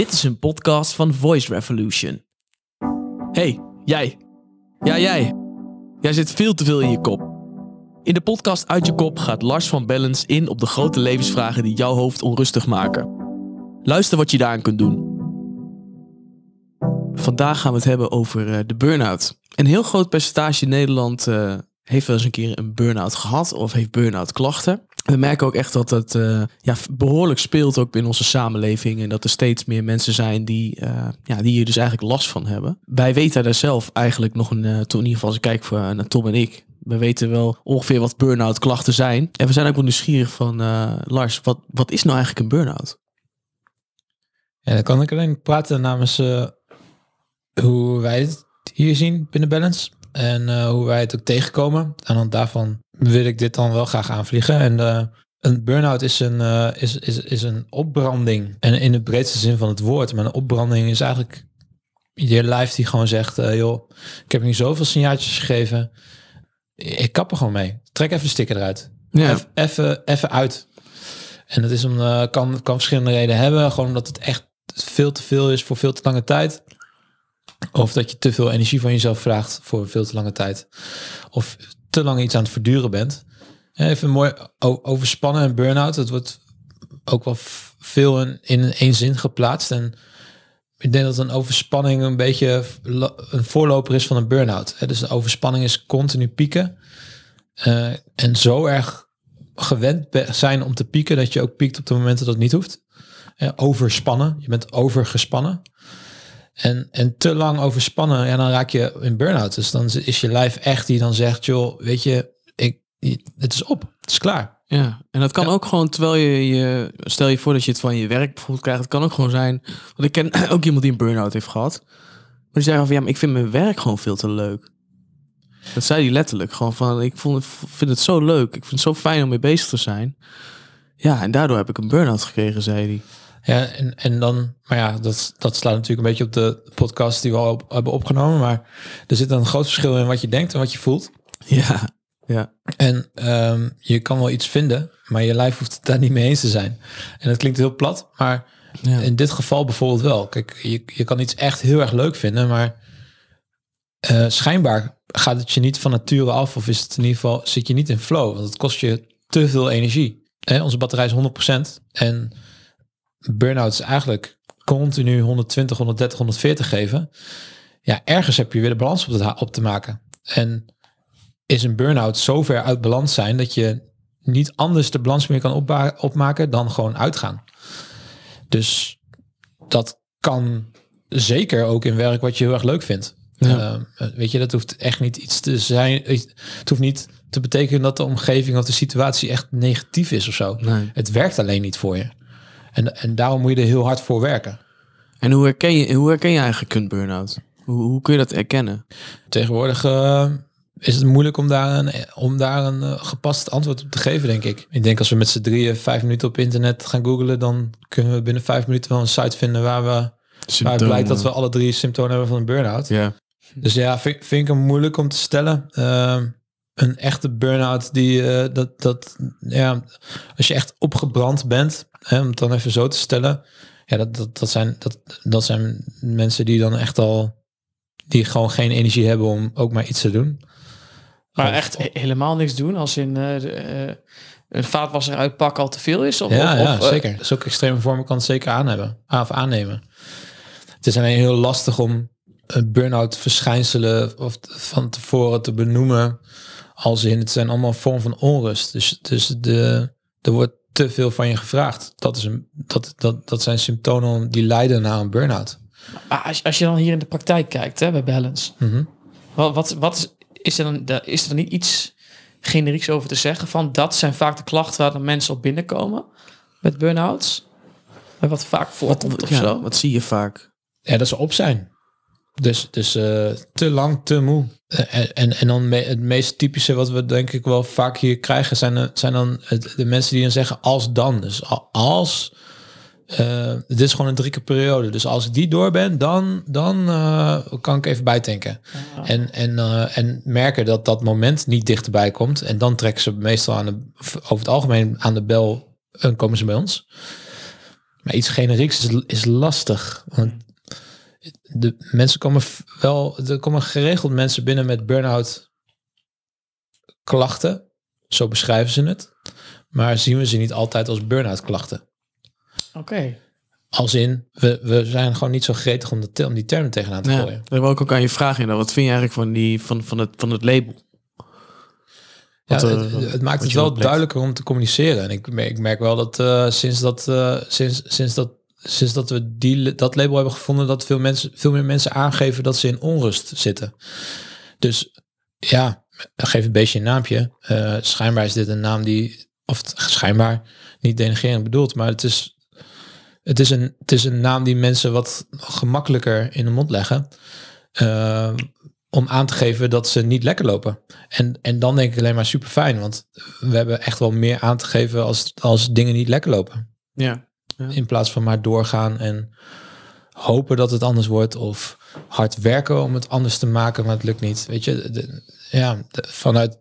Dit is een podcast van Voice Revolution. Hey, jij. Ja, jij. Jij zit veel te veel in je kop. In de podcast Uit je kop gaat Lars van Bellens in op de grote levensvragen die jouw hoofd onrustig maken. Luister wat je daaraan kunt doen. Vandaag gaan we het hebben over eh, de burn-out. Een heel groot percentage Nederland uh, heeft wel eens een keer een burn-out gehad of heeft burn-out klachten. We merken ook echt dat het uh, ja, behoorlijk speelt ook in onze samenleving. En dat er steeds meer mensen zijn die, uh, ja, die hier dus eigenlijk last van hebben. Wij weten daar zelf eigenlijk nog een, uh, in ieder geval als ik kijk voor, naar Tom en ik. We weten wel ongeveer wat burn-out klachten zijn. En we zijn ook wel nieuwsgierig van, Lars, wat, wat is nou eigenlijk een burn-out? Ja, dan kan ik alleen praten namens hoe wij het hier zien binnen Balance. En hoe wij het ook tegenkomen. En dan daarvan wil ik dit dan wel graag aanvliegen. En uh, een burn-out is een, uh, is, is, is een opbranding. En in de breedste zin van het woord. Maar een opbranding is eigenlijk je lijf die gewoon zegt, joh, ik heb nu zoveel signaaltjes gegeven. Ik kap er gewoon mee. Trek even de sticker eruit. Ja. Even, even uit. En dat is om, kan, kan verschillende redenen hebben. Gewoon omdat het echt veel te veel is voor veel te lange tijd. Of dat je te veel energie van jezelf vraagt voor veel te lange tijd. Of te lang iets aan het verduren bent. Even mooi overspannen en burn-out. Het wordt ook wel veel in, in één zin geplaatst. En ik denk dat een overspanning een beetje een voorloper is van een burn-out. Dus de overspanning is continu pieken. Uh, en zo erg gewend zijn om te pieken dat je ook piekt op de momenten dat het niet hoeft. overspannen, je bent overgespannen. En, en te lang overspannen, ja, dan raak je in burn-out. Dus dan is je lijf echt die dan zegt, joh, weet je, ik, het is op, het is klaar. Ja, en dat kan ook gewoon terwijl je, je, stel je voor dat je het van je werk bijvoorbeeld krijgt. Het kan ook gewoon zijn, want ik ken ook iemand die een burn-out heeft gehad. Maar die zei van, ja, maar ik vind mijn werk gewoon veel te leuk. Dat zei hij letterlijk, gewoon van, ik vond, vind het zo leuk. Ik vind het zo fijn om mee bezig te zijn. Ja, en daardoor heb ik een burn-out gekregen, zei hij. Ja, en, en dan, maar ja, dat, dat slaat natuurlijk een beetje op de podcast die we al hebben opgenomen. Maar er zit een groot verschil in wat je denkt en wat je voelt. Ja, ja. En um, je kan wel iets vinden, maar je lijf hoeft het daar niet mee eens te zijn. En dat klinkt heel plat, maar ja. in dit geval bijvoorbeeld wel. Kijk, je, je kan iets echt heel erg leuk vinden, maar uh, schijnbaar gaat het je niet van nature af, of is het in ieder geval, zit je niet in flow, want het kost je te veel energie. Hè, onze batterij is 100% en burn-out is eigenlijk continu 120, 130, 140 geven. Ja, ergens heb je weer de balans op te, op te maken. En is een burn-out zo ver uit balans zijn dat je niet anders de balans meer kan opmaken dan gewoon uitgaan. Dus dat kan zeker ook in werk wat je heel erg leuk vindt. Ja. Uh, weet je, dat hoeft echt niet iets te zijn. Het hoeft niet te betekenen dat de omgeving of de situatie echt negatief is of zo. Nee. Het werkt alleen niet voor je. En, en daarom moet je er heel hard voor werken. En hoe herken je, hoe herken je eigenlijk een burn-out? Hoe, hoe kun je dat erkennen? Tegenwoordig uh, is het moeilijk om daar een, om daar een uh, gepast antwoord op te geven, denk ik. Ik denk als we met z'n drieën vijf minuten op internet gaan googlen, dan kunnen we binnen vijf minuten wel een site vinden waar we waar blijkt dat we alle drie symptomen hebben van een burn-out. Ja. Dus ja, vind, vind ik hem moeilijk om te stellen. Uh, een echte burn-out die uh, dat, dat ja, als je echt opgebrand bent, hè, om het dan even zo te stellen, ja, dat, dat, dat, zijn, dat, dat zijn mensen die dan echt al, die gewoon geen energie hebben om ook maar iets te doen. Maar echt helemaal niks doen, als in uh, uh, een vaatwasser uitpakken al te veel is? Of, ja, of, ja zeker. Zulke extreme vormen kan het zeker aan hebben, of aannemen. Het is alleen heel lastig om een burn-out verschijnselen of van tevoren te benoemen als in het zijn allemaal vorm van onrust. Dus, dus de, er wordt te veel van je gevraagd. Dat, is een, dat, dat, dat zijn symptomen die leiden naar een burn-out. Maar als, als je dan hier in de praktijk kijkt hè, bij Balance, mm wat, wat, wat is, er dan, is er niet iets generieks over te zeggen van dat zijn vaak de klachten waar de mensen op binnenkomen met burn-outs? Wat vaak voorkomt of ja, zo? Wat zie je vaak? Ja, dat ze op zijn. Dus, dus uh, te lang, te moe. En, en, en dan me, het meest typische wat we denk ik wel vaak hier krijgen zijn, zijn dan de mensen die dan zeggen als dan. Dus als, uh, dit is gewoon een drie keer periode. Dus als ik die door ben, dan, dan uh, kan ik even bijtanken. En, en, uh, en merken dat dat moment niet dichterbij komt. En dan trekken ze meestal aan de, over het algemeen aan de bel en komen ze bij ons. Maar iets generieks is, is lastig. Want de mensen komen wel, er komen geregeld mensen binnen met burn-out klachten. Zo beschrijven ze het. Maar zien we ze niet altijd als burn-out klachten. Oké. Als in, we, we zijn gewoon niet zo gretig om, de, om die termen tegenaan te Ja, gooien. daar wil ik ook aan je vragen. in. Wat vind je eigenlijk van, die, van, van, het, van het label? Ja, Wat, eh, het, het maakt het wel duidelijker om te communiceren. En ik, merk- ik merk wel dat eh, sinds dat, eh, sinds, sinds dat, sinds dat we die, dat label hebben gevonden, dat veel, mensen, veel meer mensen aangeven dat ze in onrust zitten. Dus ja, geef een beetje een naampje. Eh, schijnbaar is dit een naam die, of schijnbaar niet denigrerend bedoeld, maar het is, het is, een, het is een naam die mensen wat gemakkelijker in de mond leggen. Eh, om aan te geven dat ze niet lekker lopen. En, en dan denk ik alleen maar super fijn, want we hebben echt wel meer aan te geven als, als dingen niet lekker lopen. Ja. In plaats van maar doorgaan en hopen dat het anders wordt of hard werken om het anders te maken, maar het lukt niet. Weet je, ja, vanuit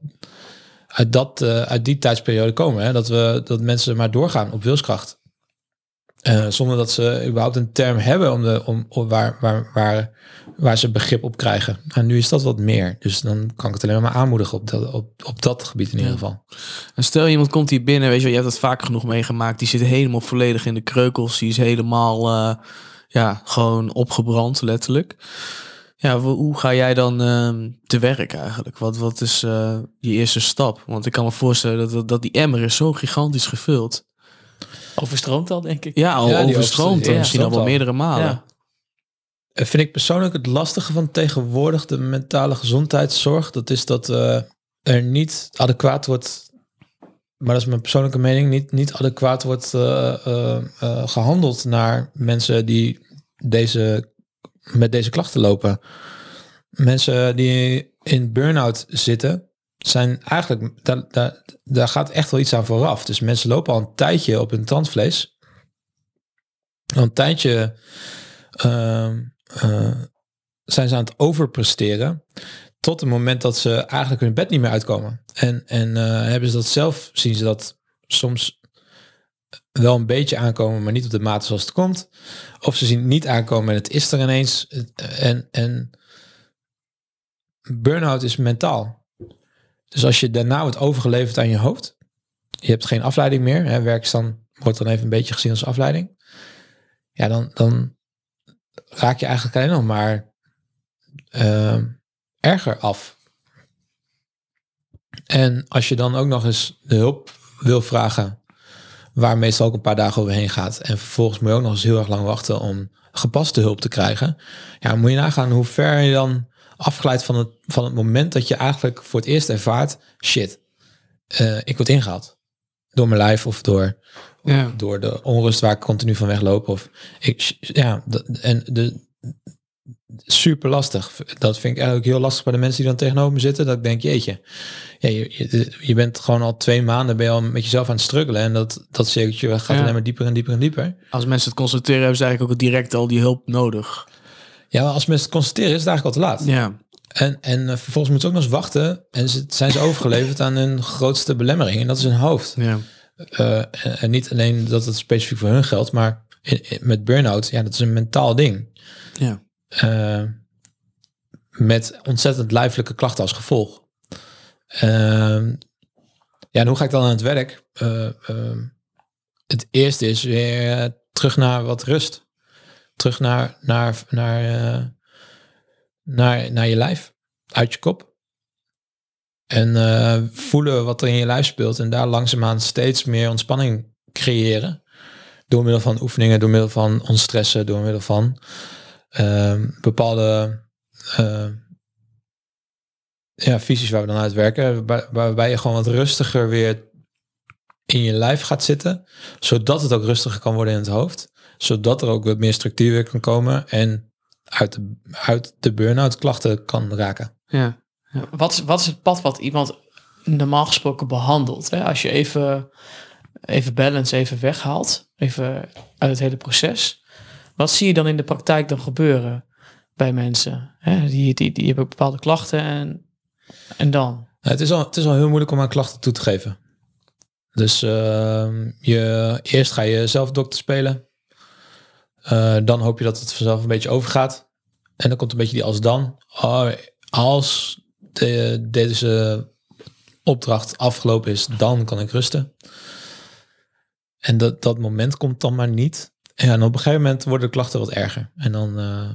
uit, dat, eh, uit die tijdsperiode komen, hè, dat, we, dat mensen maar doorgaan op wilskracht. Eh, zonder dat ze überhaupt een term hebben om de, om, om waar, waar, waar, waar ze begrip op krijgen. En nu is dat wat meer. Dus dan kan ik het alleen maar aanmoedigen op dat, op, op dat gebied in ieder geval. En stel iemand komt hier binnen, weet je, wel, je hebt dat vaak genoeg meegemaakt. Die zit helemaal volledig in de kreukels. Die is helemaal, eh, ja, gewoon opgebrand, letterlijk. Ja, hoe ga jij dan ehm, te werk eigenlijk? Wat, wat is eh, je eerste stap? Want ik kan me voorstellen dat, dat, dat die emmer is zo gigantisch gevuld. Overstroomt al, denk ik. Ja, al Ja, overstroomt er misschien al wel meerdere malen. Ja. Eh, Vind ik persoonlijk het lastige van tegenwoordig de mentale gezondheidszorg. Dat is dat eh, er niet adequaat wordt, maar dat is mijn persoonlijke mening, niet, niet adequaat wordt eh, gehandeld naar mensen die deze, met deze klachten lopen. Mensen die in burn-out zitten, zijn eigenlijk, daar, daar, daar gaat echt wel iets aan vooraf. Dus mensen lopen al een tijdje op hun tandvlees. Een tijdje ehm, eh, zijn ze aan het overpresteren. Tot het moment dat ze eigenlijk hun bed niet meer uitkomen. En, en eh, hebben ze dat zelf, zien ze dat soms wel een beetje aankomen, maar niet op de mate zoals het komt. Of ze zien het niet aankomen en het is er ineens. En, en burn-out is mentaal. Dus als je daarna wordt overgeleverd aan je hoofd, je hebt geen afleiding meer, hè, werkstand wordt dan even een beetje gezien als afleiding. Ja, dan, dan raak je eigenlijk alleen nog maar eh, erger af. En als je dan ook nog eens de hulp wil vragen, waar meestal ook een paar dagen overheen gaat, en vervolgens moet je ook nog eens heel erg lang wachten om gepaste hulp te krijgen, ja, moet je nagaan hoe ver je dan afgeleid van het, van het moment dat je eigenlijk voor het eerst ervaart, shit, eh, ik word ingehaald. Door mijn lijf of door, Ja. door de onrust waar ik continu van wegloop. Of ik, ja, en de, super lastig. Dat vind ik eigenlijk heel lastig bij de mensen die dan tegenover me zitten. Dat ik denk, jeetje, ja, je, je, je bent gewoon al twee maanden ben je al met jezelf aan het struggelen. En dat, dat cirkeltje gaat Ja. alleen maar dieper en dieper en dieper. Als mensen het constateren, hebben ze eigenlijk ook direct al die hulp nodig. Ja, maar als mensen het constateren, is het eigenlijk al te laat. Ja. En, en eh, vervolgens moeten ze ook nog eens wachten. En ze, zijn ze overgeleverd aan hun grootste belemmering. En dat is hun hoofd. Ja. Eh, en, niet alleen dat het specifiek voor hun geldt, maar met burn-out, ja, dat is een mentaal ding. Ja. Eh, met ontzettend lijfelijke klachten als gevolg. Ehm, ja, en hoe ga ik dan aan het werk? Eh, ehm, het eerste is weer terug naar wat rust. Terug naar, naar, naar, eh, naar, naar je lijf, uit je kop. En eh, voelen wat er in je lijf speelt en daar langzaamaan steeds meer ontspanning creëren. Door middel van oefeningen, door middel van ontstressen, door middel van ehm, bepaalde eh, ja, visies waar we dan uit werken. Waar, waarbij je gewoon wat rustiger weer in je lijf gaat zitten. Zodat het ook rustiger kan worden in het hoofd. Zodat er ook wat meer structuur weer kan komen. En uit de, uit de burn-out klachten kan raken. Ja. Wat is, wat is het pad wat iemand normaal gesproken behandelt? Hè? Als je even, even balance even weghaalt, even uit het hele proces. Wat zie je dan in de praktijk dan gebeuren bij mensen? Hè? Die, die, die hebben bepaalde klachten en, en dan? Nou, Het is, al, het is al heel moeilijk om aan klachten toe te geven. Dus ehm, je, eerst ga je zelf dokter spelen. Eh, dan hoop je dat het vanzelf een beetje overgaat. En dan komt een beetje die als dan. Oh, als de, deze opdracht afgelopen is, dan kan ik rusten. En dat, dat moment komt dan maar niet. Ja, en op een gegeven moment worden de klachten wat erger. En dan eh,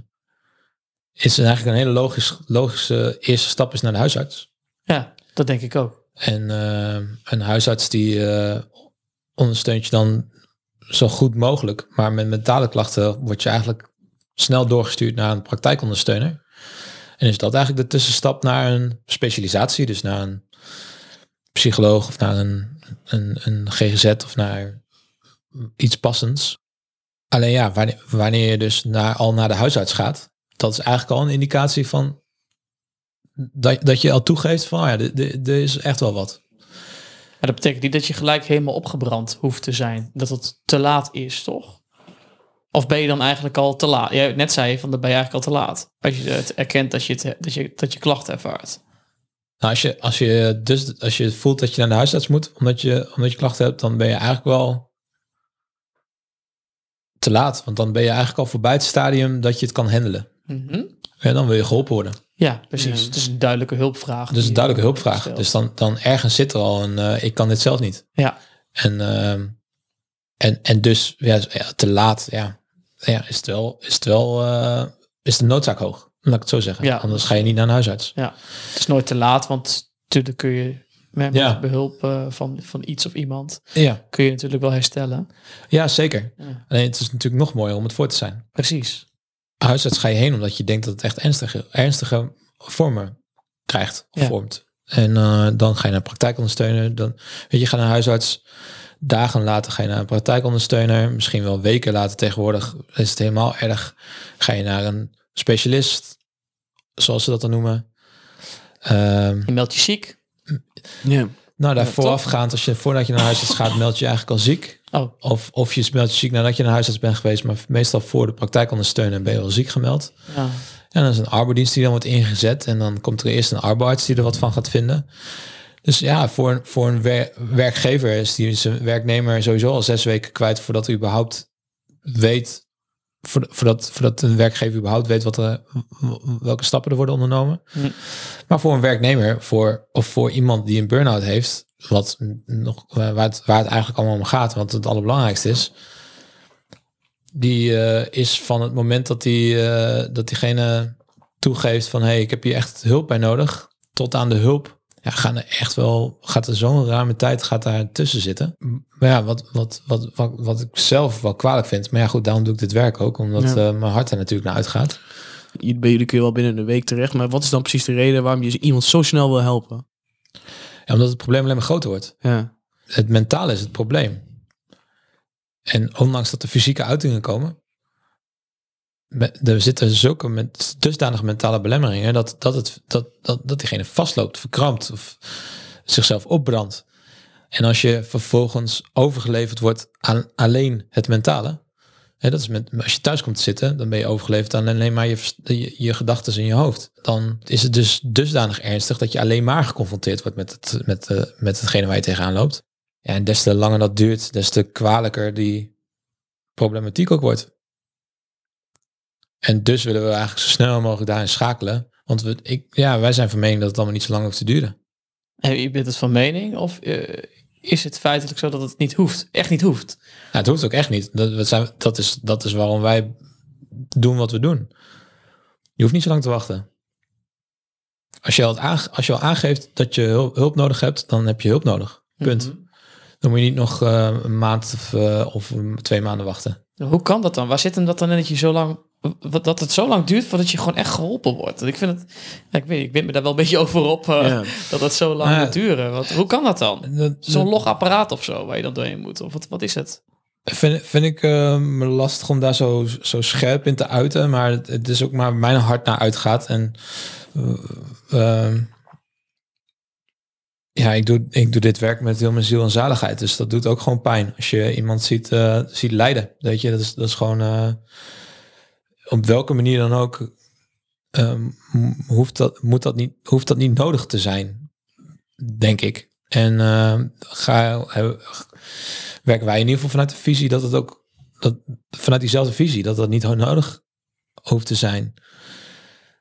is het eigenlijk een hele logisch, logische eerste stap is naar de huisarts. Ja, dat denk ik ook. En eh, een huisarts die ondersteunt je dan zo goed mogelijk. Maar met mentale klachten word je eigenlijk snel doorgestuurd naar een praktijkondersteuner. En is dat eigenlijk de tussenstap naar een specialisatie, dus naar een psycholoog of naar een, een, een GGZ of naar iets passends. Alleen ja, wanneer, je dus naar, al naar de huisarts gaat, dat is eigenlijk al een indicatie van dat, dat je al toegeeft van, oh ja, er is echt wel wat. Maar dat betekent niet dat je gelijk helemaal opgebrand hoeft te zijn. Dat het te laat is, toch? Of ben je dan eigenlijk al te laat? Jij net zei van, dan ben je eigenlijk al te laat. Als je het erkent dat je, het, dat je, dat je klachten ervaart. Nou, als je, als je dus als je voelt dat je naar de huisarts moet, omdat je, omdat je klachten hebt, dan ben je eigenlijk wel te laat. Want dan ben je eigenlijk al voorbij het stadium dat je het kan handelen. Mm Ja, dan wil je geholpen worden. Ja, precies. Het is een duidelijke hulpvraag. Dus een duidelijke hulpvraag. Dus dan, dan ergens zit er al een, uh, ik kan dit zelf niet. Ja. En, uh, en, en dus ja, te laat, ja, ja is het wel, is het wel, uh, is de noodzaak hoog. Laat ik het zo zeggen. Ja. Anders ga je niet naar een huisarts. Ja, het is nooit te laat, want natuurlijk kun je met, Ja. behulp uh, van, van iets of iemand, Ja, kun je natuurlijk wel herstellen. ja zeker. Ja. Alleen het is natuurlijk nog mooier om het voor te zijn. Precies. Huisarts ga je heen omdat je denkt dat het echt ernstige, ernstige vormen krijgt of Ja. vormt. En uh, dan ga je naar praktijkondersteuner. Dan, weet je, ga naar huisarts. Dagen later ga je naar een praktijkondersteuner. Misschien wel weken later tegenwoordig is het helemaal erg. Ga je naar een specialist, zoals ze dat dan noemen. Ehm, Je meldt je ziek. Ja. nou, daar Ja, voorafgaand, als je voordat je naar huisarts gaat, meld je eigenlijk al ziek. Oh, Of, of je meldt je ziek nadat je naar huisarts bent geweest, maar meestal voor de praktijkondersteuner ben je al ziek gemeld. ja. En dan is een arbeidsdienst die dan wordt ingezet. En dan komt er eerst een arbeidsarts die er wat van gaat vinden. Dus ja, voor, een- voor een wer- werkgever is die zijn werknemer sowieso al zes weken kwijt voordat hij überhaupt weet, voor- voordat, voordat een werkgever überhaupt weet wat er, welke stappen er worden ondernomen. Hm. Maar voor een werknemer, voor, of voor iemand die een burn-out heeft, wat nog, waar, het, waar het eigenlijk allemaal om gaat, want het allerbelangrijkste is, die eh, is van het moment dat, die, eh, dat diegene toegeeft van hé, hey, ik heb hier echt hulp bij nodig, tot aan de hulp. Ja, gaan er echt wel, gaat er zo'n ruime tijd gaat daar tussen zitten. Maar ja, wat, wat, wat, wat, wat ik zelf wel kwalijk vind. Maar ja, goed, daarom doe ik dit werk ook. Omdat Ja. eh, mijn hart er natuurlijk naar uitgaat. Bij jullie kun je wel binnen een week terecht. Maar wat is dan precies de reden waarom je iemand zo snel wil helpen? Ja, omdat het probleem alleen maar groter wordt. Ja. Het mentale is het probleem. En ondanks dat er fysieke uitingen komen, me- er zitten zulke met, dusdanige mentale belemmeringen dat, dat, het, dat, dat, dat diegene vastloopt, verkrampt of zichzelf opbrandt. En als je vervolgens overgeleverd wordt aan alleen het mentale, dat is met, als je thuis komt te zitten, dan ben je overgeleverd aan alleen maar je, je, gedachten in je hoofd. Dan is het dus dusdanig ernstig dat je alleen maar geconfronteerd wordt met, het, met, eh, met hetgene waar je tegenaan loopt. En des te langer dat duurt, des te kwalijker die problematiek ook wordt. En dus willen we eigenlijk zo snel mogelijk daarin schakelen. Want we, ik, ja, wij zijn van mening dat het allemaal niet zo lang hoeft te duren. En je bent het van mening? Of eh, is het feitelijk zo dat het niet hoeft? Echt niet hoeft? Nou, het hoeft ook echt niet. Dat, zijn, dat, is, dat is waarom wij doen wat we doen. Je hoeft niet zo lang te wachten. Als je al, aange- als je al aangeeft dat je hulp, hulp nodig hebt, dan heb je hulp nodig. Punt. Mhm. Dan moet je niet nog eh, een maand of, eh, of twee maanden wachten. Hoe kan dat dan? Waar zit hem dat dan in dat je zo lang, dat het zo lang duurt voordat je gewoon echt geholpen wordt? Ik vind het, ik weet, ik ben me daar wel een beetje over op eh, Ja. dat het zo lang moet duren. Wat, hoe kan dat dan? Zo'n logapparaat of zo waar je dan doorheen moet? Of wat, wat is het? Vind, vind ik eh, me lastig om daar zo, zo scherp in te uiten. Maar het, het is ook maar mijn hart naar uitgaat. En eh, ehm, ja, ik doe, ik doe dit werk met heel mijn ziel en zaligheid. Dus dat doet ook gewoon pijn. Als je iemand ziet, eh, ziet lijden. Weet je, dat is, dat is gewoon op welke manier dan ook. ehm, hoeft, dat, moet dat niet, hoeft dat niet nodig te zijn, denk ik. En eh, ga, he- werken wij in ieder geval vanuit de visie dat het ook, dat vanuit diezelfde visie, dat dat niet nodig hoeft te zijn.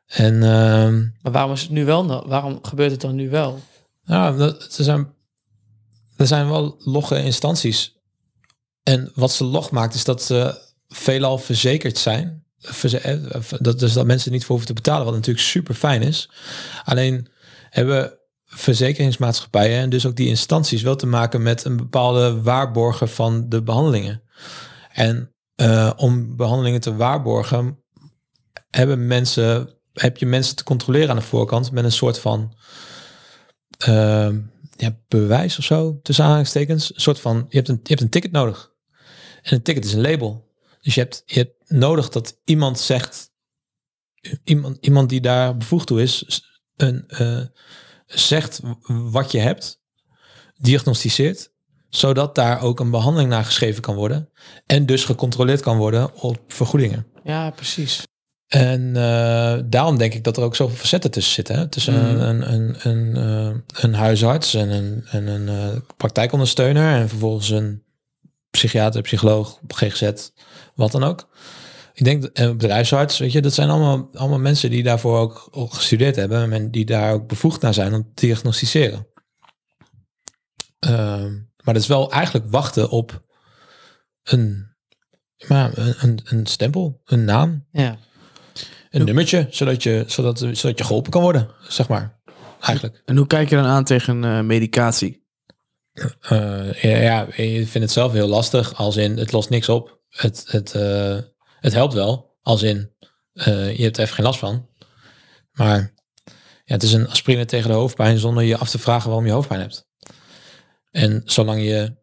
En ehm, Maar waarom is het nu wel? Waarom gebeurt het dan nu wel? dat, er, zijn, er zijn wel logge instanties. En wat ze log maakt, is dat ze veelal verzekerd zijn. Eh, dat, dus dat mensen niet voor hoeven te betalen, wat natuurlijk super fijn is. Alleen hebben verzekeringsmaatschappijen en dus ook die instanties wel te maken met een bepaalde waarborgen van de behandelingen. En eh, om behandelingen te waarborgen, hebben mensen, heb je mensen te controleren aan de voorkant met een soort van ehm, ja, bewijs of zo, tussen aanhalingstekens. Een soort van, je hebt een, je hebt een ticket nodig. En een ticket is een label. Dus je hebt, je hebt nodig dat iemand zegt, iemand, iemand die daar bevoegd toe is, een, eh, zegt wat je hebt, diagnosticeert, zodat daar ook een behandeling naar geschreven kan worden en dus gecontroleerd kan worden op vergoedingen. Ja, precies. En eh, daarom denk ik dat er ook zoveel facetten tussen zitten. Hè? Tussen Mhm. een, een, een, eh, een huisarts en een, en een praktijkondersteuner en vervolgens een psychiater, psycholoog, GGZ, wat dan ook. Ik denk, dat- en een bedrijfsarts, weet je, dat zijn allemaal, allemaal mensen die daarvoor ook, ook gestudeerd hebben en die daar ook bevoegd naar zijn om te diagnosticeren. Ehm, maar dat is wel eigenlijk wachten op een, maar een, een, een stempel, een naam, Ja. een nummertje, zodat je, zodat, zodat je geholpen kan worden, zeg maar. Eigenlijk. En hoe kijk je dan aan tegen eh, medicatie? Eh, ja, ja, je vindt het zelf heel lastig, als in het lost niks op. Het, het, eh, het helpt wel, als in eh, je hebt er even geen last van. Maar ja, het is een aspirine tegen de hoofdpijn zonder je af te vragen waarom je hoofdpijn hebt. En zolang je,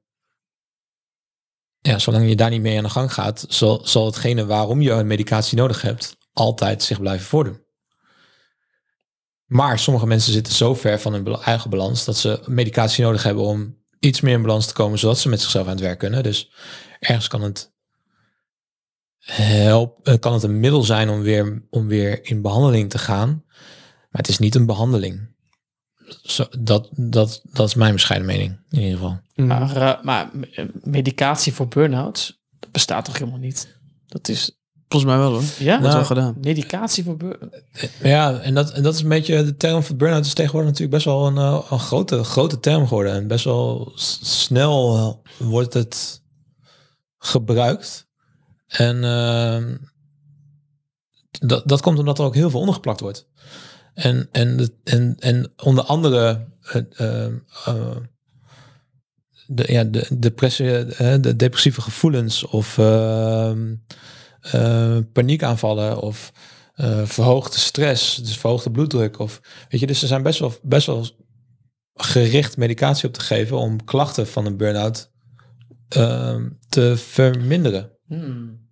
ja, zolang je daar niet mee aan de gang gaat, zal, zal hetgene waarom je een medicatie nodig hebt, altijd zich blijven voordoen. Maar sommige mensen zitten zo ver van hun eigen balans dat ze medicatie nodig hebben om iets meer in balans te komen, zodat ze met zichzelf aan het werk kunnen. Dus ergens kan het help, eh, kan het een middel zijn om weer, om weer in behandeling te gaan. Maar het is niet een behandeling. Zo, dat, dat, dat is mijn bescheiden mening, in ieder geval. Maar, eh, maar eh, medicatie voor burn-outs, dat bestaat toch helemaal niet? Dat is, Volgens mij wel hoor. ja? Dat is Nou, wel gedaan. Medicatie voor burn Ja, en dat, en dat is een beetje de term van burn-out is tegenwoordig natuurlijk best wel een, eh, een grote, grote term geworden. En best wel snel eh, wordt het gebruikt. En ehm, dat, dat komt omdat er ook heel veel ondergeplakt wordt. En, en, de- en, en onder andere eh, eh, eh, de, ja, de, depressie, eh, de depressieve gevoelens of eh, paniekaanvallen of eh, verhoogde stress, dus verhoogde bloeddruk. Of, weet je, dus er zijn best wel, best wel gericht medicatie op te geven om klachten van een burn-out ehm, te verminderen. Hmm.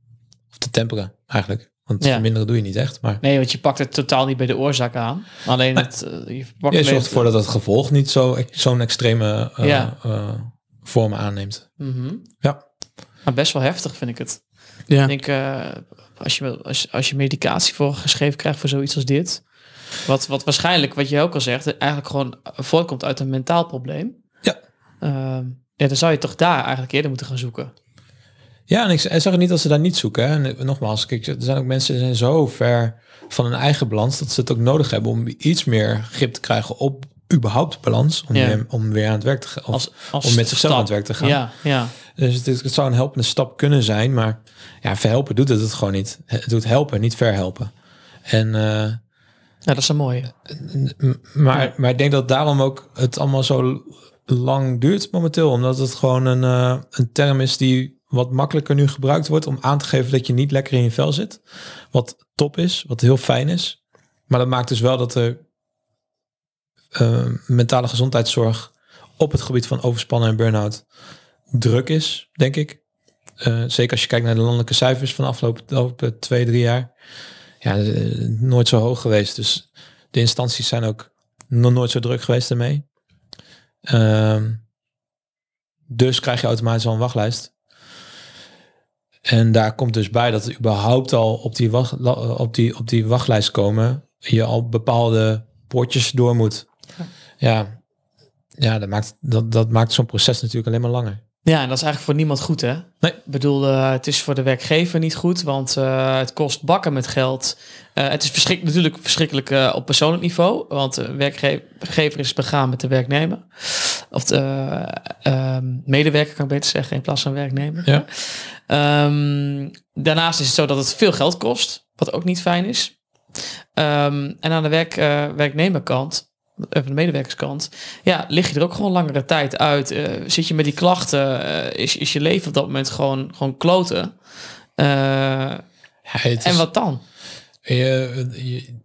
Of te temperen, eigenlijk. Want Ja. verminderen doe je niet echt. Maar Nee, want je pakt het totaal niet bij de oorzaak aan. Alleen het, eh, je pakt je alleen zorgt ervoor dat het gevolg niet zo, zo'n extreme Ja. vormen aanneemt. Mhm. Ja. Maar best wel heftig vind ik het. Ja. Ik denk, eh, als, je, als, als je medicatie voor geschreven krijgt voor zoiets als dit. Wat, wat waarschijnlijk, wat je ook al zegt, eigenlijk gewoon voortkomt uit een mentaal probleem. Ja. Ehm, ja, dan zou je toch daar eigenlijk eerder moeten gaan zoeken. Ja, en ik, ik zeg niet dat ze daar niet zoeken. Hè. En eh, nogmaals, kijk, er zijn ook mensen die zijn zo ver van hun eigen balans dat ze het ook nodig hebben om iets meer grip te krijgen op überhaupt balans. Om, Ja. weer, om weer aan het werk te gaan. Of Als, als om met zichzelf aan het werk te gaan. Ja, ja. Dus het, het zou een helpende stap kunnen zijn, maar ja, verhelpen doet het het gewoon niet. Het doet helpen, niet verhelpen. En, ja, dat is een mooie. maar, maar ik denk dat daarom ook het allemaal zo lang duurt momenteel. Omdat het gewoon een, eh, een term is die wat makkelijker nu gebruikt wordt om aan te geven dat je niet lekker in je vel zit. Wat top is, wat heel fijn is. Maar dat maakt dus wel dat er eh, mentale gezondheidszorg op het gebied van overspannen en burn-out druk is, denk ik. Eh, zeker als je kijkt naar de landelijke cijfers van de afgelopen, afgelopen twee, drie jaar. Ja, eh, nooit zo hoog geweest. Dus de instanties zijn ook nog nooit zo druk geweest ermee. Ehm, dus krijg je automatisch al een wachtlijst. En daar komt dus bij dat überhaupt al op die, wacht, op die, op die wachtlijst komen, je al bepaalde poortjes door moet. Ja, ja dat maakt, dat, dat maakt zo'n proces natuurlijk alleen maar langer. Ja, en dat is eigenlijk voor niemand goed, hè? Nee. Ik bedoel, eh, het is voor de werkgever niet goed, want eh, het kost bakken met geld. Eh, het is verschrik natuurlijk verschrikkelijk op persoonlijk niveau, want de werkgever is begaan met de werknemer. Of de ehm, medewerker, kan ik beter zeggen, in plaats van werknemer. Ja. Ehm, daarnaast is het zo dat het veel geld kost, wat ook niet fijn is. Ehm, en aan de werk, werknemerkant, of de medewerkerskant, ja, lig je er ook gewoon langere tijd uit. Eh, zit je met die klachten, eh, is, is je leven op dat moment gewoon, gewoon kloten. Eh, Ja, en wat dan? Je, je,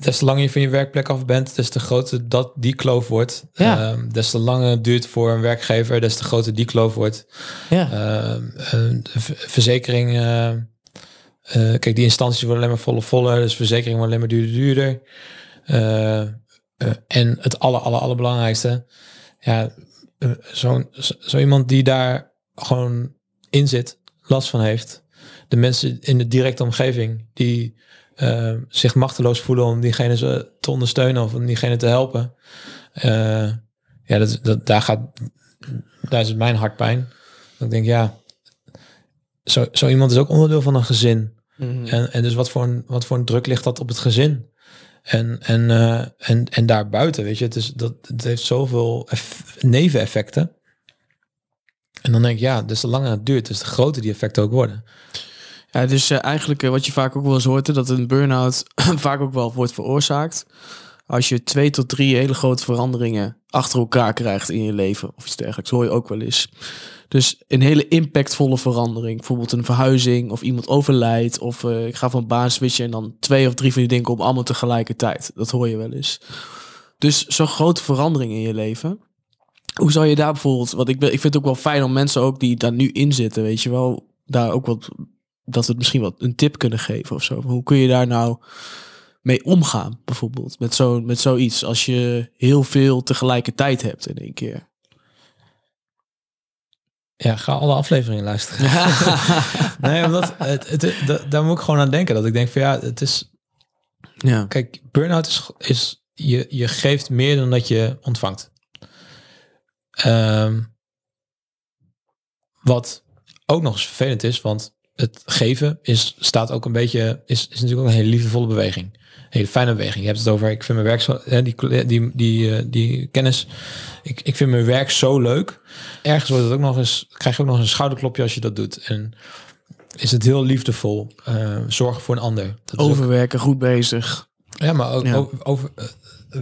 des te langer je van je werkplek af bent, des te groter dat die kloof wordt. Ja. Ehm, des te langer het duurt voor een werkgever, des te groter die kloof wordt. Ja, Ehm, verzekering, kijk, die instanties worden alleen maar voller voller, dus verzekering wordt alleen maar duurder duurder. En het aller, aller, allerbelangrijkste, ja, eh, zo'n zo, zo iemand die daar gewoon in zit, last van heeft. De mensen in de directe omgeving die eh, zich machteloos voelen om diegene te ondersteunen of om diegene te helpen. Eh, ja, dat, dat, daar, gaat, daar is het mijn hartpijn. Ik denk, ja, zo, zo iemand is ook onderdeel van een gezin. En, en dus wat voor, een, wat voor een druk ligt dat op het gezin? En, en, eh, en, en daarbuiten, weet je, het, is, dat, het heeft zoveel eff- neveneffecten. En dan denk ik, ja, dus te langer het duurt, dus de groter die effecten ook worden. Ja, dus eh, eigenlijk eh, wat je vaak ook wel eens hoort, dat een burn-out vaak ook wel wordt veroorzaakt. Als je twee tot drie hele grote veranderingen achter elkaar krijgt in je leven of iets dergelijks, hoor je ook wel eens. Dus een hele impactvolle verandering, bijvoorbeeld een verhuizing of iemand overlijdt of eh, ik ga van baan switchen en dan twee of drie van die dingen op allemaal tegelijkertijd. Dat hoor je wel eens. Dus zo'n grote verandering in je leven. Hoe zou je daar bijvoorbeeld, want ik, ben, ik vind het ook wel fijn om mensen ook die daar nu in zitten, weet je wel, daar ook wat dat we het misschien wat een tip kunnen geven of zo. Hoe kun je daar nou mee omgaan, bijvoorbeeld, met, zo, met zoiets, als je heel veel tegelijkertijd hebt in één keer. Ja, ga alle afleveringen luisteren. nee, omdat het, het, da- daar moet ik gewoon aan denken. Dat ik denk van ja, het is, ja. kijk, burn-out is, is je, je geeft meer dan dat je ontvangt. Ehm, wat ook nog eens vervelend is, want het geven is, staat ook een beetje, is, is natuurlijk ook een hele liefdevolle beweging. Hele fijne beweging. Je hebt het over, ik vind mijn werk zo, hè, die, die, die, eh, die kennis, ik, ik vind mijn werk zo leuk. Ergens wordt het ook nog eens, krijg je ook nog eens een schouderklopje als je dat doet. En is het heel liefdevol, eh, zorgen voor een ander. Dat ook- Overwerken, goed bezig. ja, maar ook Ja. over, over eh,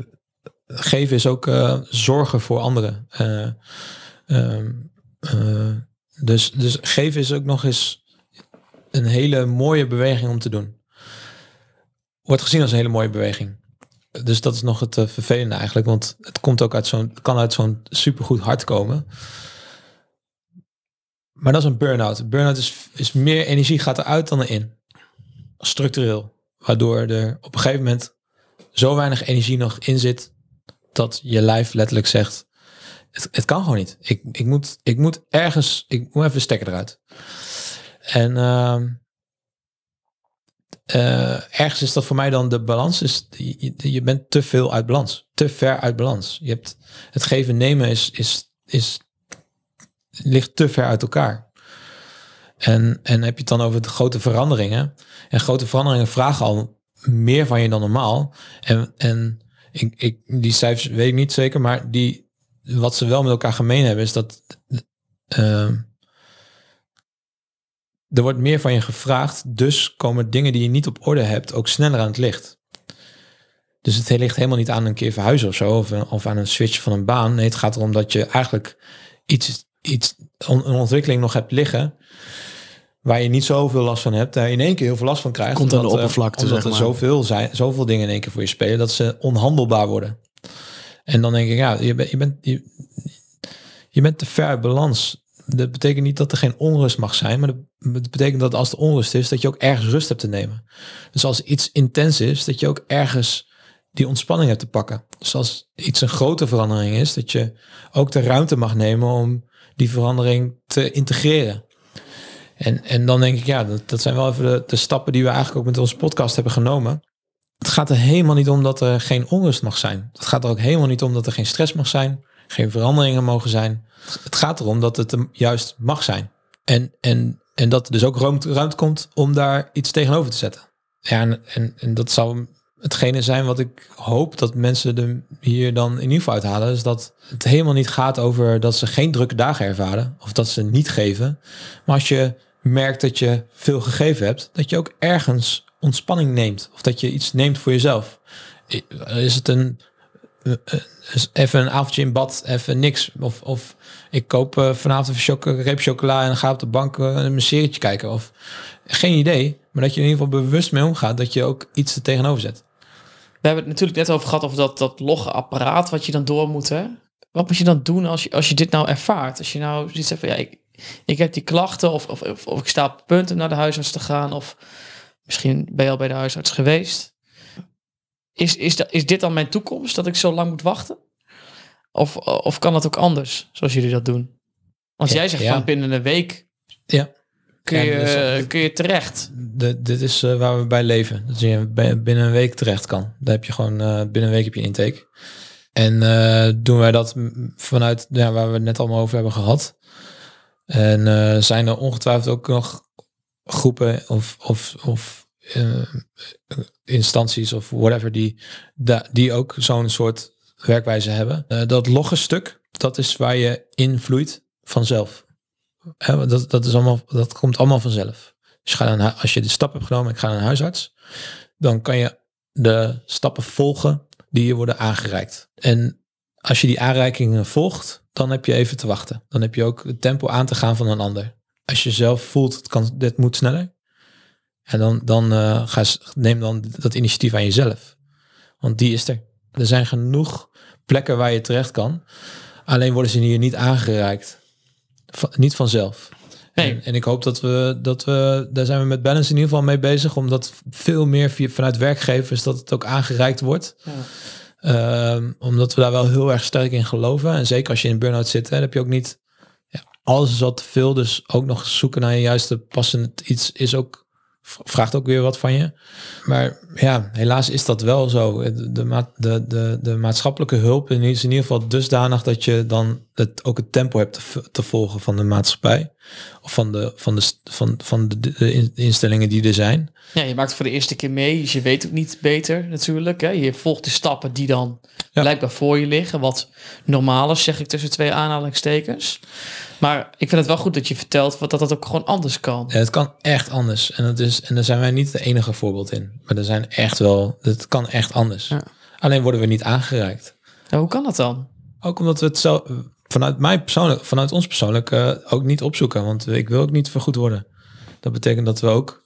geven is ook zorgen voor anderen. Dus, dus geven is ook nog eens een hele mooie beweging om te doen. Wordt gezien als een hele mooie beweging. Dus dat is nog het eh, vervelende eigenlijk, want het komt ook uit zo'n, kan uit zo'n supergoed hart komen. Maar dat is een burn-out. Burn-out is, is meer energie gaat eruit dan erin. Structureel. Waardoor er op een gegeven moment zo weinig energie nog in zit dat je lijf letterlijk zegt: het, kan gewoon niet. Ik, ik, moet, ik moet ergens, ik moet even stekker eruit. En ehm, eh, ergens is dat voor mij dan de balans. Is, je, je bent te veel uit balans, te ver uit balans. Je hebt het geven nemen is, is, is ligt te ver uit elkaar. En, en heb je het dan over de grote veranderingen. En grote veranderingen vragen al meer van je dan normaal. En, en ik, ik, die cijfers weet ik niet zeker, maar die, wat ze wel met elkaar gemeen hebben, is dat ehm, er wordt meer van je gevraagd. Dus komen dingen die je niet op orde hebt ook sneller aan het licht. Dus het ligt helemaal niet aan een keer verhuizen of zo, of, of aan een switch van een baan. Nee, het gaat erom dat je eigenlijk iets, iets een ontwikkeling nog hebt liggen waar je niet zoveel last van hebt, daar je in één keer heel veel last van krijgt. Komt aan de omdat, eh, oppervlakte, Omdat zeg er maar. zoveel zijn, zoveel dingen in één keer voor je spelen, dat ze onhandelbaar worden. En dan denk ik, ja, je, bent je, bent, je, je bent te ver uit balans. Dat betekent niet dat er geen onrust mag zijn, maar dat betekent dat als er onrust is, dat je ook ergens rust hebt te nemen. Dus als iets intens is, dat je ook ergens die ontspanning hebt te pakken. Dus als iets een grote verandering is, dat je ook de ruimte mag nemen om die verandering te integreren. En, en dan denk ik, ja, dat, dat zijn wel even de, de stappen die we eigenlijk ook met onze podcast hebben genomen. Het gaat er helemaal niet om dat er geen onrust mag zijn. Het gaat er ook helemaal niet om dat er geen stress mag zijn. Geen veranderingen mogen zijn. Het gaat erom dat het juist mag zijn. En, en, en dat er dus ook ruimte, ruimte komt om daar iets tegenover te zetten. Ja, en, en, dat zou hetgene zijn wat ik hoop dat mensen er hier dan in ieder geval uithalen. Is dat het helemaal niet gaat over dat ze geen drukke dagen ervaren. Of dat ze niet geven. Maar als je merkt dat je veel gegeven hebt. Dat je ook ergens ontspanning neemt. Of dat je iets neemt voor jezelf. Is het een even een avondje in bad, even niks. Of, of ik koop uh, vanavond een reep chocola en ga op de bank een serietje kijken. Of geen idee, maar dat je in ieder geval bewust mee omgaat dat je ook iets er tegenover zet. We hebben het natuurlijk net over gehad over dat, dat logge apparaat wat je dan door moet. Hè? Wat moet je dan doen als je, als je dit nou ervaart? Als je nou ziet van ja, ik, ik heb die klachten of, of, of, of ik sta op punt om naar de huisarts te gaan. Of misschien ben je al bij de huisarts geweest. Is, is, dat, is dit dan mijn toekomst, dat ik zo lang moet wachten? Of, of kan dat ook anders, zoals jullie dat doen? Want jij zegt van binnen een week ja. kun, je, dus, kun je terecht. De, dit is uh, waar we bij leven. Dat je binnen een week terecht kan. Daar heb je gewoon, uh, binnen een week heb je intake. En uh, doen wij dat vanuit ja, waar we het net allemaal over hebben gehad. En zijn er ongetwijfeld ook nog groepen of, of, of uh, instanties of whatever die, die ook zo'n soort werkwijze hebben. Uh, dat logge stuk, dat is waar je invloeit vanzelf. Dat, dat, is allemaal, dat komt allemaal vanzelf. Dus je gaat als je de stap hebt genomen, ik ga naar een huisarts, dan kan je de stappen volgen die je worden aangereikt. En als je die aanreikingen volgt, dan heb je even te wachten. Dan heb je ook het tempo aan te gaan van een ander. Als je zelf voelt, het kan, dit moet sneller, en dan, dan uh, ga, neem dan dat initiatief aan jezelf. Want die is er. Er zijn genoeg plekken waar je terecht kan. Alleen worden ze hier niet aangereikt. niet vanzelf. Nee. En, en, ik hoop dat we, dat we, daar zijn we met Balance in ieder geval mee bezig, omdat veel meer via, vanuit werkgevers dat het ook aangereikt wordt. Ja. Um, omdat we daar wel heel erg sterk in geloven. En zeker als je in burn-out zit, hè, dan heb je ook niet, ja, alles is wat te veel. Dus ook nog zoeken naar je juiste passend iets is ook vraagt ook weer wat van je. Maar ja, helaas is dat wel zo. De, de, de, de maatschappelijke hulp is in ieder geval dusdanig dat je dan het, ook het tempo hebt te, te volgen van de maatschappij. Of van de, van de, van, van de, de, instellingen die er zijn. Ja, je maakt voor de eerste keer mee. Dus je weet ook niet beter natuurlijk. Hè? Je volgt de stappen die dan ja. blijkbaar voor je liggen. Wat normaal is, zeg ik tussen twee aanhalingstekens. Maar ik vind het wel goed dat je vertelt wat dat, dat ook gewoon anders kan. Ja, het kan echt anders. En, dat is, en daar zijn wij niet de enige voorbeeld in. Maar er zijn echt wel, het kan echt anders. Ja. Alleen worden we niet aangereikt. Hoe kan dat dan? Ook omdat we het zo, vanuit mij persoonlijk, vanuit ons persoonlijk uh, ook niet opzoeken. Want ik wil ook niet vergoed worden. Dat betekent dat we ook.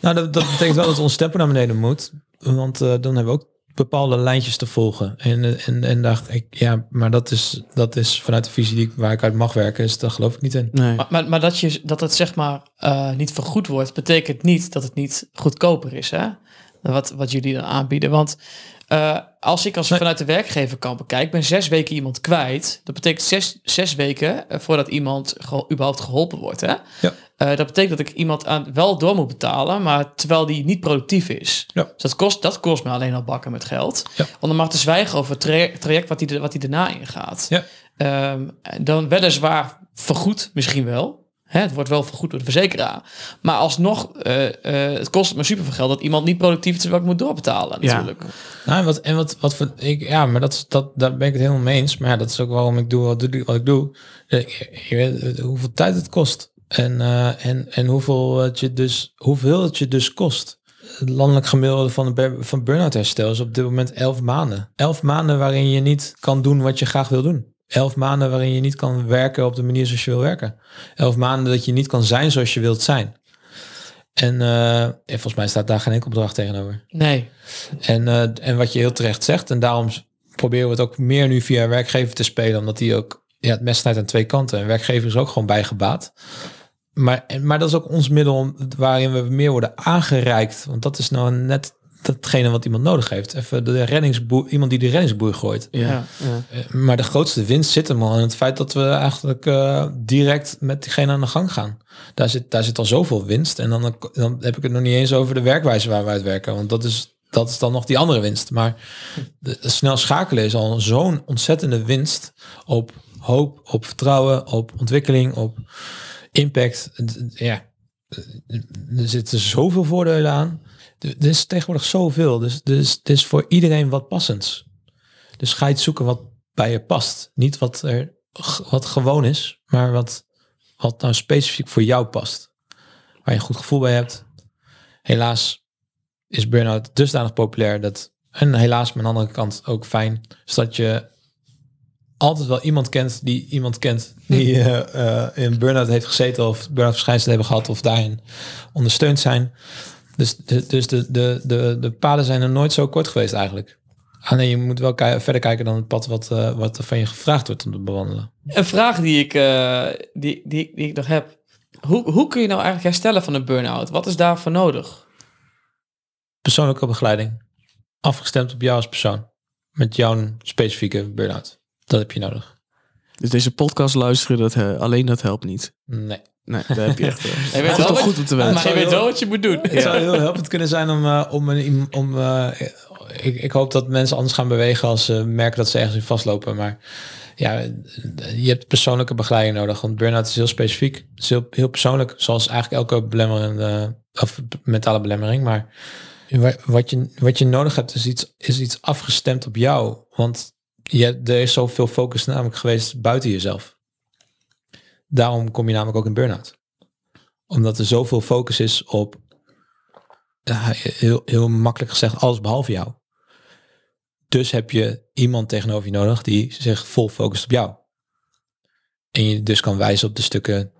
Nou, dat, dat betekent wel dat ons tempo naar beneden moet. Want uh, dan hebben we ook bepaalde lijntjes te volgen. En, en, en dacht ik, ja, maar dat is, dat is vanuit de visie die, waar ik uit mag werken, is daar geloof ik niet in. Nee. Maar, maar, maar, dat, je, dat het zeg maar uh, niet vergoed wordt, betekent niet dat het niet goedkoper is, hè? Wat, wat jullie dan aanbieden. Want uh, als ik als vanuit de werkgever kan bekijken, ben zes weken iemand kwijt. Dat betekent zes, zes weken eh, voordat iemand ge überhaupt geholpen wordt. Hè? Ja. Uh, dat betekent dat ik iemand aan wel door moet betalen, maar terwijl die niet productief is. Ja. Dus dat kost, dat kost me alleen al bakken met geld. Ja. Om dan maar te zwijgen over het traject wat hij wat die daarna ingaat. Ja. Um, dan weliswaar vergoed misschien wel. Hè, het wordt wel vergoed door de verzekeraar. Maar alsnog, uh, uh, het kost me super veel geld dat iemand niet productief is, wat ik moet doorbetalen natuurlijk. Ja. Nou, wat, en wat, wat voor, ik, ja, maar dat, dat, daar ben ik het helemaal mee eens. Maar ja, dat is ook waarom ik doe wat, wat ik doe. Je weet hoeveel tijd het kost. En, uh, en, en hoeveel, het je dus, hoeveel het je dus kost. Het landelijk gemiddelde van, de, van burn-out herstel is op dit moment elf maanden. Elf maanden waarin je niet kan doen wat je graag wil doen. Elf maanden waarin je niet kan werken op de manier zoals je wil werken. Elf maanden dat je niet kan zijn zoals je wilt zijn. En, uh, volgens mij staat daar geen enkel bedrag tegenover. Nee. En, uh, en wat je heel terecht zegt, en daarom proberen we het ook meer nu via werkgever te spelen, omdat die ook ja, het mes snijdt aan twee kanten. En werkgever is ook gewoon bijgebaat. Maar, maar dat is ook ons middel waarin we meer worden aangereikt. Want dat is nou net datgene wat iemand nodig heeft. Even de reddingsboer, iemand die de reddingsboer gooit. Ja, ja. Eh, maar de grootste winst zit hem al in het feit dat we eigenlijk uh, direct met diegene aan de gang gaan. Daar zit, daar zit al zoveel winst. En dan, dan heb ik het nog niet eens over de werkwijze waar we uit werken. Want dat is dat is dan nog die andere winst. Maar de, de snel schakelen is al zo'n ontzettende winst op hoop, op vertrouwen, op ontwikkeling, op impact. Ja, er zitten zoveel voordelen aan. Er is tegenwoordig zoveel. Dus, dus het is voor iedereen wat passends. Dus ga iets zoeken wat bij je past. Niet wat er wat gewoon is, maar wat, wat nou specifiek voor jou past. Waar je een goed gevoel bij hebt. Helaas is burn-out dusdanig populair dat, en helaas maar aan de andere kant ook fijn, is dat je altijd wel iemand kent die iemand kent die eh, eh, in burn-out heeft gezeten of burn-out verschijnselen hebben gehad of daarin ondersteund zijn. Dus, de, dus de, de, de, de paden zijn er nooit zo kort geweest eigenlijk. Ah nee, je moet wel verder kijken dan het pad wat, eh, wat er van je gevraagd wordt om te bewandelen. Een vraag die ik, eh, die, die, die ik nog heb. Hoe, hoe kun je nou eigenlijk herstellen van een burn-out? Wat is daarvoor nodig? Persoonlijke begeleiding. Afgestemd op jou als persoon. Met jouw specifieke burn-out. Dat heb je nodig. Dus deze podcast luisteren, dat, eh, alleen dat helpt niet. Nee. Nee, daar heb je echt... eh, Je weet dat is wel toch wat- goed om te weten. Maar je weet wel wat je moet doen. Het zou heel helpend kunnen zijn om, eh, om, een, om eh, ik, ik hoop dat mensen anders gaan bewegen als ze merken dat ze ergens in vastlopen. Maar ja, je hebt persoonlijke begeleiding nodig. Want burn-out is heel specifiek. Het is heel, heel persoonlijk. Zoals eigenlijk elke belemmerende, of mentale belemmering. Maar wa- wat je, wat je nodig hebt is iets, is iets afgestemd op jou. Want je, hebt- er is zoveel focus namelijk geweest buiten jezelf. Daarom kom je namelijk ook in burn-out omdat er zoveel focus is op, heel, heel makkelijk gezegd, alles behalve jou. Dus heb je iemand tegenover je nodig die zich vol focust op jou. En je dus kan wijzen op de stukken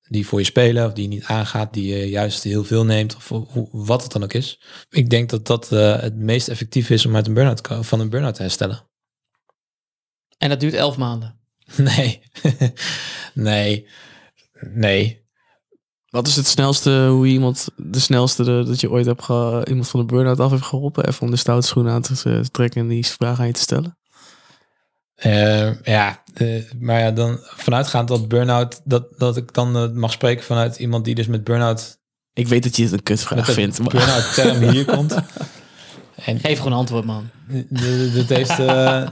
die voor je spelen, of die je niet aangaat, die je juist heel veel neemt, of wat het dan ook is. Ik denk dat dat eh, het meest effectief is om uit een burn-out, van een burn-out te herstellen. En dat duurt elf maanden. Nee, nee, nee. Wat is het snelste, hoe iemand, de snelste de- dat je ooit hebt ge, iemand van de burn-out af hebt geholpen? Even om de stoute schoenen aan te, te trekken en die vraag aan je te stellen. Eh, ja, eh, maar ja, dan vanuitgaand dat burn-out, dat, dat ik dan eh, mag spreken vanuit iemand die dus met burn-out, Ik weet dat je het een kutvraag vindt. maar- burn-out term hier komt. En Geef gewoon een antwoord, man. dat heeft, eh,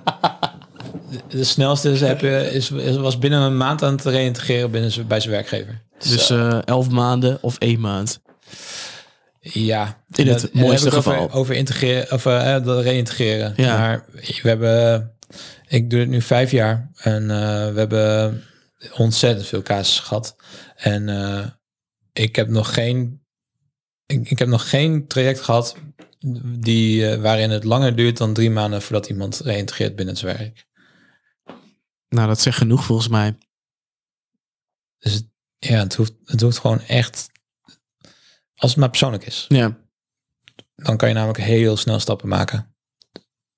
de, snelste is, heb je, is, is- was binnen een maand aan het reïntegreren binnen zijn- bij zijn werkgever. Dus eh, elf maanden of één maand. Ja, In het dat- mooiste geval. Over, over integreren, of dat reïntegreren. Ja. Maar we hebben, ik doe het nu vijf jaar en eh, we hebben ontzettend veel casus gehad. En ik heb nog geen, ik, ik heb nog geen traject gehad die, waarin het langer duurt dan drie maanden voordat iemand reïntegreert binnen zijn werk. Nou, dat zegt genoeg volgens mij. Dus het, ja, het hoeft, het hoeft gewoon echt, als het maar persoonlijk is. Ja. dan kan je namelijk heel snel stappen maken.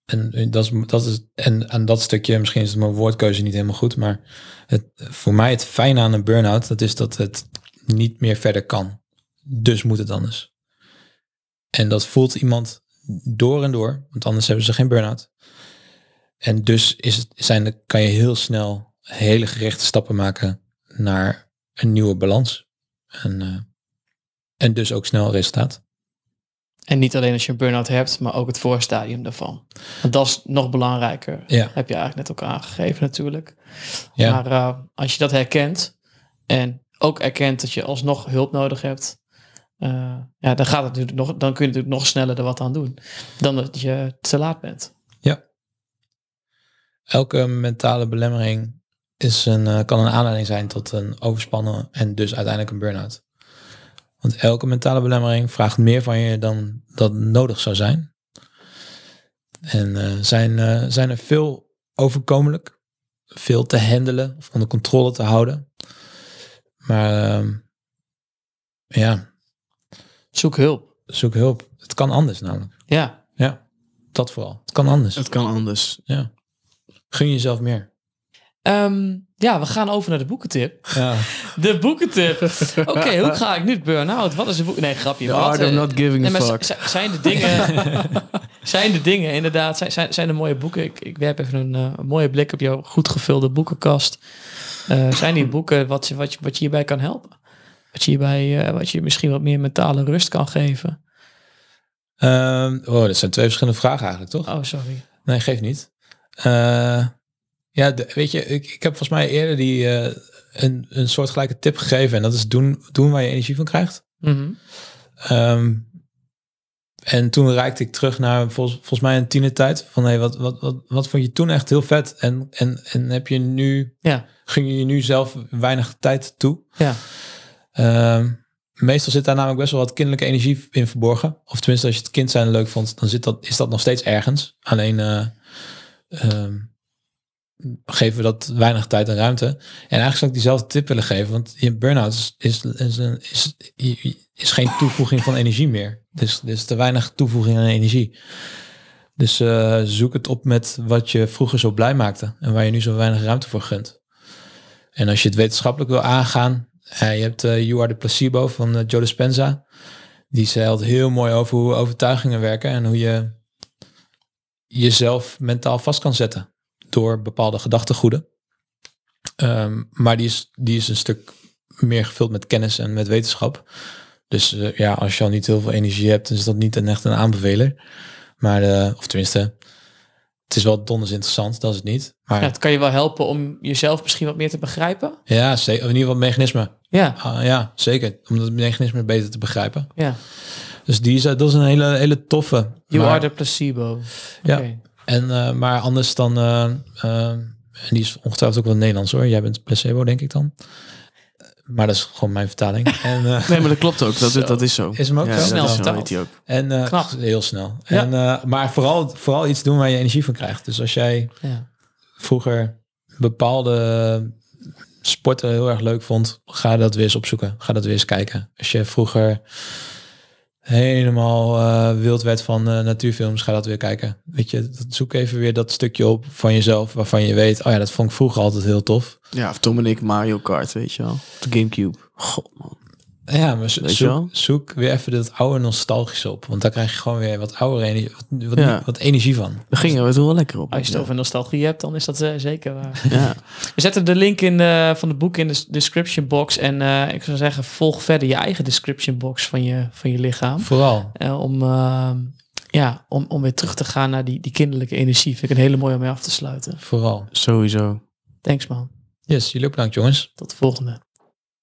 En dat is, dat is en aan dat stukje, misschien is het mijn woordkeuze niet helemaal goed, maar het, voor mij het fijne aan een burn-out, dat is dat het niet meer verder kan. Dus moet het anders. En dat voelt iemand door en door, want anders hebben ze geen burn-out. En dus is het, zijn, de- kan je heel snel hele gerichte stappen maken naar een nieuwe balans. En, eh, en dus ook snel resultaat. En niet alleen als je een burn-out hebt, maar ook het voorstadium daarvan. Want dat is nog belangrijker. Ja. Heb je eigenlijk net ook aangegeven natuurlijk. Ja. Maar eh, als je dat herkent en ook erkent dat je alsnog hulp nodig hebt, eh, ja, dan, gaat het natuurlijk nog, dan kun je natuurlijk nog sneller er wat aan doen dan dat je te laat bent. Elke mentale belemmering is een, eh, kan een aanleiding zijn tot een overspannen en dus uiteindelijk een burn-out. Want elke mentale belemmering vraagt meer van je dan dat nodig zou zijn. En eh, zijn, eh, zijn er veel overkomelijk, veel te handelen of onder controle te houden. Maar ehm, ja, Zoek hulp. zoek hulp. Het kan anders namelijk. Ja, Ja, dat vooral. Het kan anders. Het kan anders. Ja. Gun jezelf meer. Ehm, ja we gaan over naar de boekentip. Ja. De boekentip. Oké, hoe ga ik nu burn-out? Wat is de boek? Nee, grapje. The art of eh, not giving Nee, a fuck. zijn de dingen, zijn de dingen inderdaad, zijn, zijn, zijn de mooie boeken. Ik, ik werp even een, eh, mooie blik op jouw goed gevulde boekenkast. Eh, zijn die boeken wat, je- wat, je, wat je hierbij kan helpen? Wat je hierbij, wat je misschien wat meer mentale rust kan geven? Ehm, oh, dat zijn twee verschillende vragen eigenlijk, toch? Oh, sorry. Nee, geeft niet. Eh, ja, de- weet je, ik, ik heb volgens mij eerder die eh, een, een soortgelijke tip gegeven. En dat is doen, doen waar je energie van krijgt. Mhm. Ehm, en toen reikte ik terug naar volgens, volgens mij een tienertijd. Van hey, wat, wat, wat, wat vond je toen echt heel vet? En, en, en heb je nu, Ja. ging je nu zelf weinig tijd toe? Ja. Ehm, meestal zit daar namelijk best wel wat kinderlijke energie in verborgen. Of tenminste, als je het kind zijn leuk vond, dan zit dat, is dat nog steeds ergens. Alleen eh, ehm, geven we dat weinig tijd en ruimte. En eigenlijk zou ik diezelfde tip willen geven, want je burn-out is, is, is, is, geen toevoeging van energie meer. Dus er is te weinig toevoeging aan energie. Dus eh, zoek het op met wat je vroeger zo blij maakte en waar je nu zo weinig ruimte voor gunt. En als je het wetenschappelijk wil aangaan, eh, je hebt eh, You Are the Placebo van Joe Dispenza. Die stelt heel mooi over hoe overtuigingen werken en hoe je jezelf mentaal vast kan zetten door bepaalde gedachtegoeden. Ehm, maar die is, die is een stuk meer gevuld met kennis en met wetenschap. Dus eh, ja, als je al niet heel veel energie hebt, is dat niet een, echt een aanbeveler. Maar, eh, of tenminste, het is wel donders interessant, dat is het niet. Maar Ja, het kan je wel helpen om jezelf misschien wat meer te begrijpen. ja, zeker. In ieder geval het mechanisme. Ja. Ah, ja, zeker. Om het mechanisme beter te begrijpen. Ja. Dus die is, eh, dat is een hele, hele toffe. You Maar- are the placebo. Ja. Oké. En, eh, maar anders dan, eh, en die is ongetwijfeld ook wel Nederlands hoor. Jij bent placebo, denk ik dan. Maar dat is gewoon mijn vertaling. en, eh, Nee, maar dat klopt ook. Dat, Zo. dat is zo. Is hem ook ja, zo? dat Snel vertaald. weet hij ook. en eh, Knap. heel snel. Ja. En, eh, maar vooral, vooral iets doen waar je energie van krijgt. Dus als jij Ja. vroeger bepaalde sporten heel erg leuk vond, ga dat weer eens opzoeken. Ga dat weer eens kijken. Als je vroeger helemaal eh, wild werd van eh, natuurfilms, ga dat weer kijken. Weet je, zoek even weer dat stukje op van jezelf waarvan je weet, oh ja, dat vond ik vroeger altijd heel tof. Ja, of ik Mario Kart, weet je wel. De Gamecube. God, man. Ja, maar zo- zoek, zoek weer even dat oude nostalgische op, want daar krijg je gewoon weer wat oude energie, wat, wat, Ja. wat energie van. Daar gingen we toen wel lekker op. Als je het over nostalgie hebt, dan is dat eh, zeker waar. Ja. We zetten de link in de, van het boek in de description box. En eh, ik zou zeggen, volg verder je eigen description box van je, van je lichaam. Vooral. Eh, om, eh, ja, om, om weer terug te gaan naar die, die kinderlijke energie. Vind ik een hele mooie om mee af te sluiten. Vooral. Sowieso. Thanks man. Yes, jullie ook bedankt jongens. Tot de volgende.